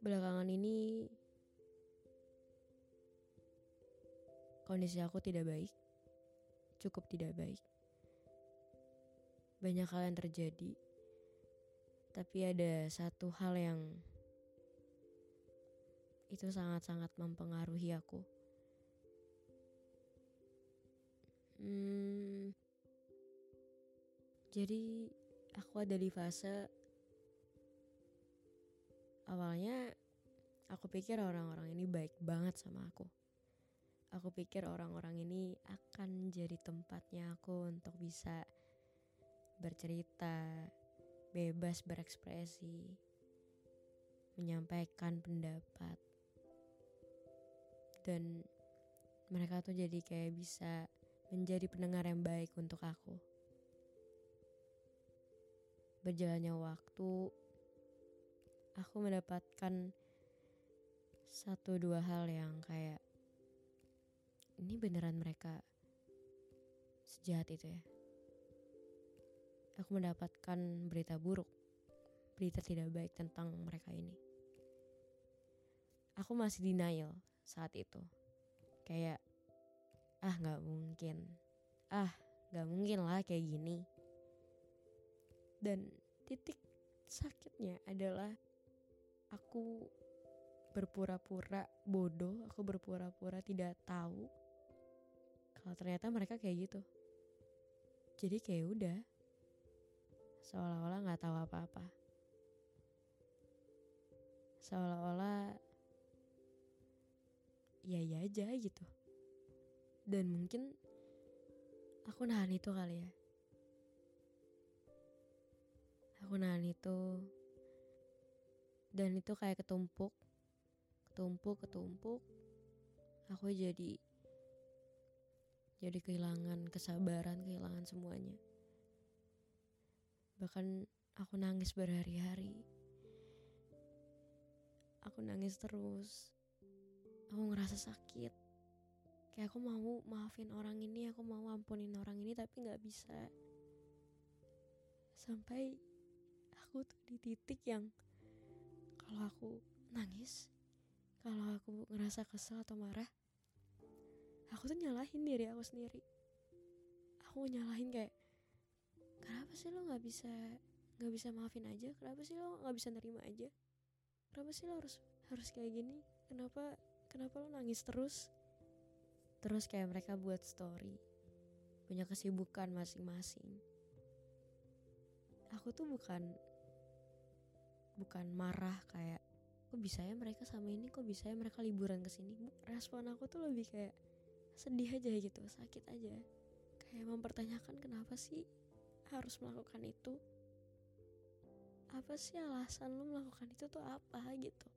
Belakangan ini kondisi aku tidak baik. Cukup tidak baik. Banyak hal yang terjadi. Tapi ada satu hal yang itu sangat-sangat mempengaruhi aku. Hmm, jadi aku ada di fase awalnya aku pikir orang-orang ini baik banget sama aku. Aku pikir orang-orang ini akan jadi tempatnya aku untuk bisa bercerita, bebas berekspresi, menyampaikan pendapat. Dan mereka tuh jadi kayak bisa menjadi pendengar yang baik untuk aku. Berjalannya waktu, aku mendapatkan satu dua hal yang kayak ini beneran mereka sejahat itu ya. Aku mendapatkan berita buruk, berita tidak baik tentang mereka ini. Aku masih denial saat itu. Kayak ah nggak mungkin, ah nggak mungkin lah kayak gini. Dan titik sakitnya adalah aku berpura-pura bodoh, aku berpura-pura tidak tahu kalau ternyata mereka kayak gitu. Jadi kayak udah seolah-olah nggak tahu apa-apa. Seolah-olah ya ya aja gitu. Dan mungkin aku nahan itu kali ya. Aku nahan itu dan itu kayak ketumpuk. Ketumpuk ketumpuk. Aku jadi jadi kehilangan kesabaran kehilangan semuanya. Bahkan aku nangis berhari-hari. Aku nangis terus. Aku ngerasa sakit. Kayak aku mau maafin orang ini aku mau ampunin orang ini tapi nggak bisa. Sampai aku tuh di titik yang kalau aku nangis, kalau aku ngerasa kesel atau marah, aku tuh nyalahin diri aku sendiri. Aku nyalahin kayak, kenapa sih lo nggak bisa nggak bisa maafin aja? Kenapa sih lo nggak bisa nerima aja? Kenapa sih lo harus harus kayak gini? Kenapa kenapa lo nangis terus? Terus kayak mereka buat story, punya kesibukan masing-masing. Aku tuh bukan bukan marah kayak kok bisa ya mereka sama ini? Kok bisa ya mereka liburan ke sini? Respon aku tuh lebih kayak sedih aja gitu sakit aja. Kayak mempertanyakan kenapa sih harus melakukan itu? Apa sih alasan lu melakukan itu tuh apa? gitu.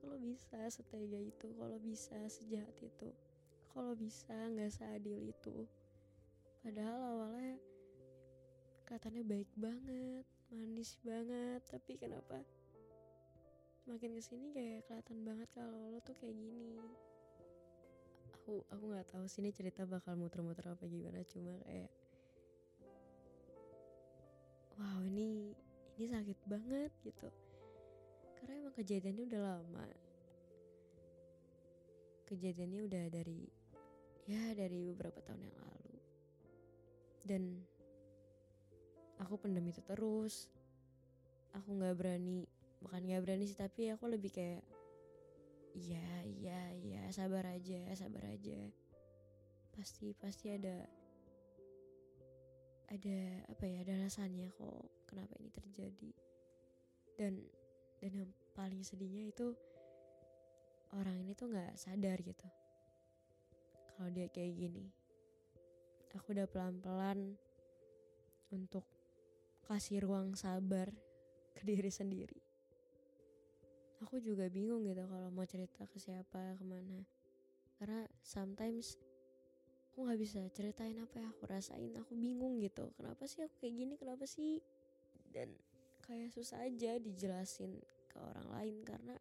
Kalau bisa setega itu kalau bisa sejahat itu kalau bisa nggak seadil itu. Padahal awalnya katanya baik banget manis banget. Tapi kenapa makin ke sini kayak kelihatan banget kalau lo tuh kayak gini? Aku aku nggak tahu sini cerita bakal muter-muter apa gimana. Cuma kayak wow ini ini sakit banget gitu. Karena emang kejadiannya udah lama. Kejadiannya udah dari ya dari beberapa tahun yang lalu. Dan aku pendam itu terus. Aku nggak berani bukan nggak berani sih tapi aku lebih kayak iya iya iya sabar aja sabar aja. Pasti pasti ada ada apa ya ada alasannya kok kenapa ini terjadi. Dan dan yang paling sedihnya itu orang ini tuh nggak sadar gitu kalau dia kayak gini. Aku udah pelan-pelan untuk kasih ruang sabar ke diri sendiri. Aku juga bingung gitu kalau mau cerita ke siapa ke mana. Karena sometimes aku nggak bisa ceritain apa yang aku rasain. Aku bingung gitu kenapa sih aku kayak gini kenapa sih? Dan kayak susah aja dijelasin ke orang lain karena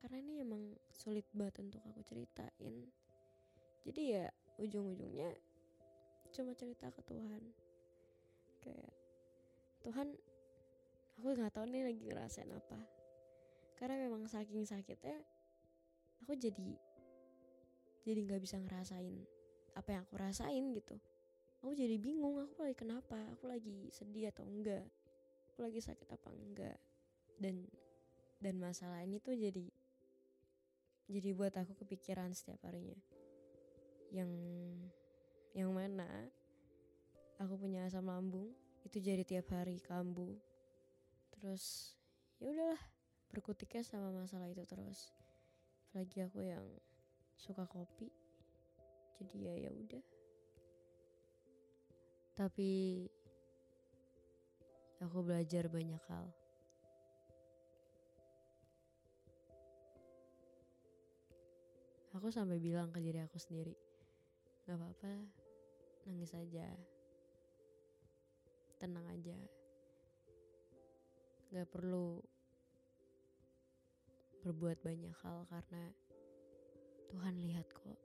karena ini emang sulit banget untuk aku ceritain. Jadi ya ujung-ujungnya cuma cerita ke Tuhan. Kayak Tuhan aku nggak tahu nih lagi ngerasain apa. Karena memang saking sakitnya aku jadi jadi nggak bisa ngerasain apa yang aku rasain gitu. Aku jadi bingung aku lagi kenapa? Aku lagi sedih atau enggak? Aku lagi sakit apa enggak? Dan dan masalah ini tuh jadi jadi buat aku kepikiran setiap harinya. Yang yang mana aku punya asam lambung itu jadi tiap hari kambuh. Terus ya udahlah berkutiknya sama masalah itu terus. Apalagi aku yang suka kopi jadi ya ya udah. Tapi aku belajar banyak hal. Aku sampai bilang ke diri aku sendiri nggak apa-apa nangis aja tenang aja. Nggak perlu berbuat banyak hal karena Tuhan lihat kok.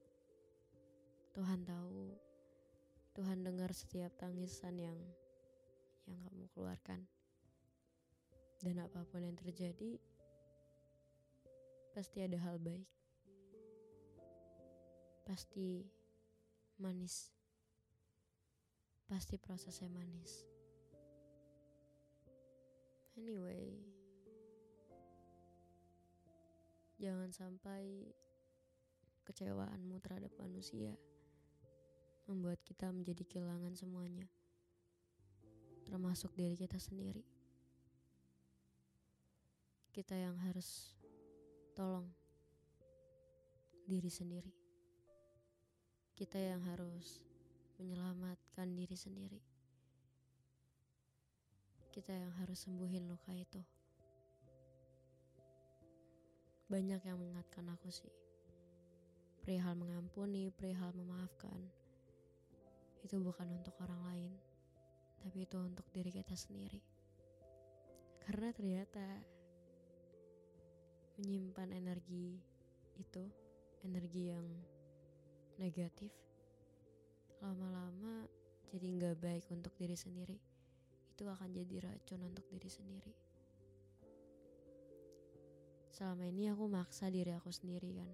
Tuhan tahu. Tuhan dengar setiap tangisan yang yang kamu keluarkan. Dan apa pun yang terjadi pasti ada hal baik. Pasti manis. Pasti prosesnya manis anyway jangan sampai kecewaanmu terhadap manusia membuat kita menjadi kehilangan semuanya termasuk diri kita sendiri kita yang harus tolong diri sendiri kita yang harus menyelamatkan diri sendiri. Kita yang harus sembuhin luka itu. Banyak yang mengingatkan aku sih. Perihal mengampuni, perihal memaafkan. Itu bukan untuk orang lain, tapi itu untuk diri kita sendiri. Karena ternyata menyimpan energi itu, energi yang negatif lama-lama jadi nggak baik untuk diri sendiri itu akan jadi racun untuk diri sendiri. Selama ini aku maksa diri aku sendiri kan.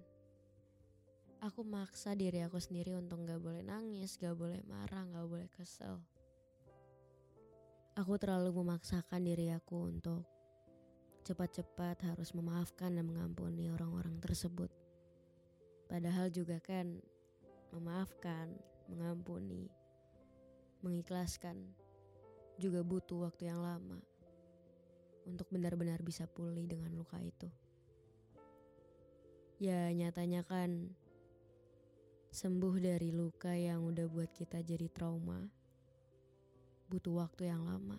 Aku maksa diri aku sendiri untuk nggak boleh nangis gak boleh marah gak boleh kesel. Aku terlalu memaksakan diri aku untuk cepat-cepat harus memaafkan dan mengampuni orang-orang tersebut. Padahal juga kan memaafkan, mengampuni, mengikhlaskan juga butuh waktu yang lama untuk benar-benar bisa pulih dengan luka itu. Ya, nyatanya kan sembuh dari luka yang udah buat kita jadi trauma butuh waktu yang lama.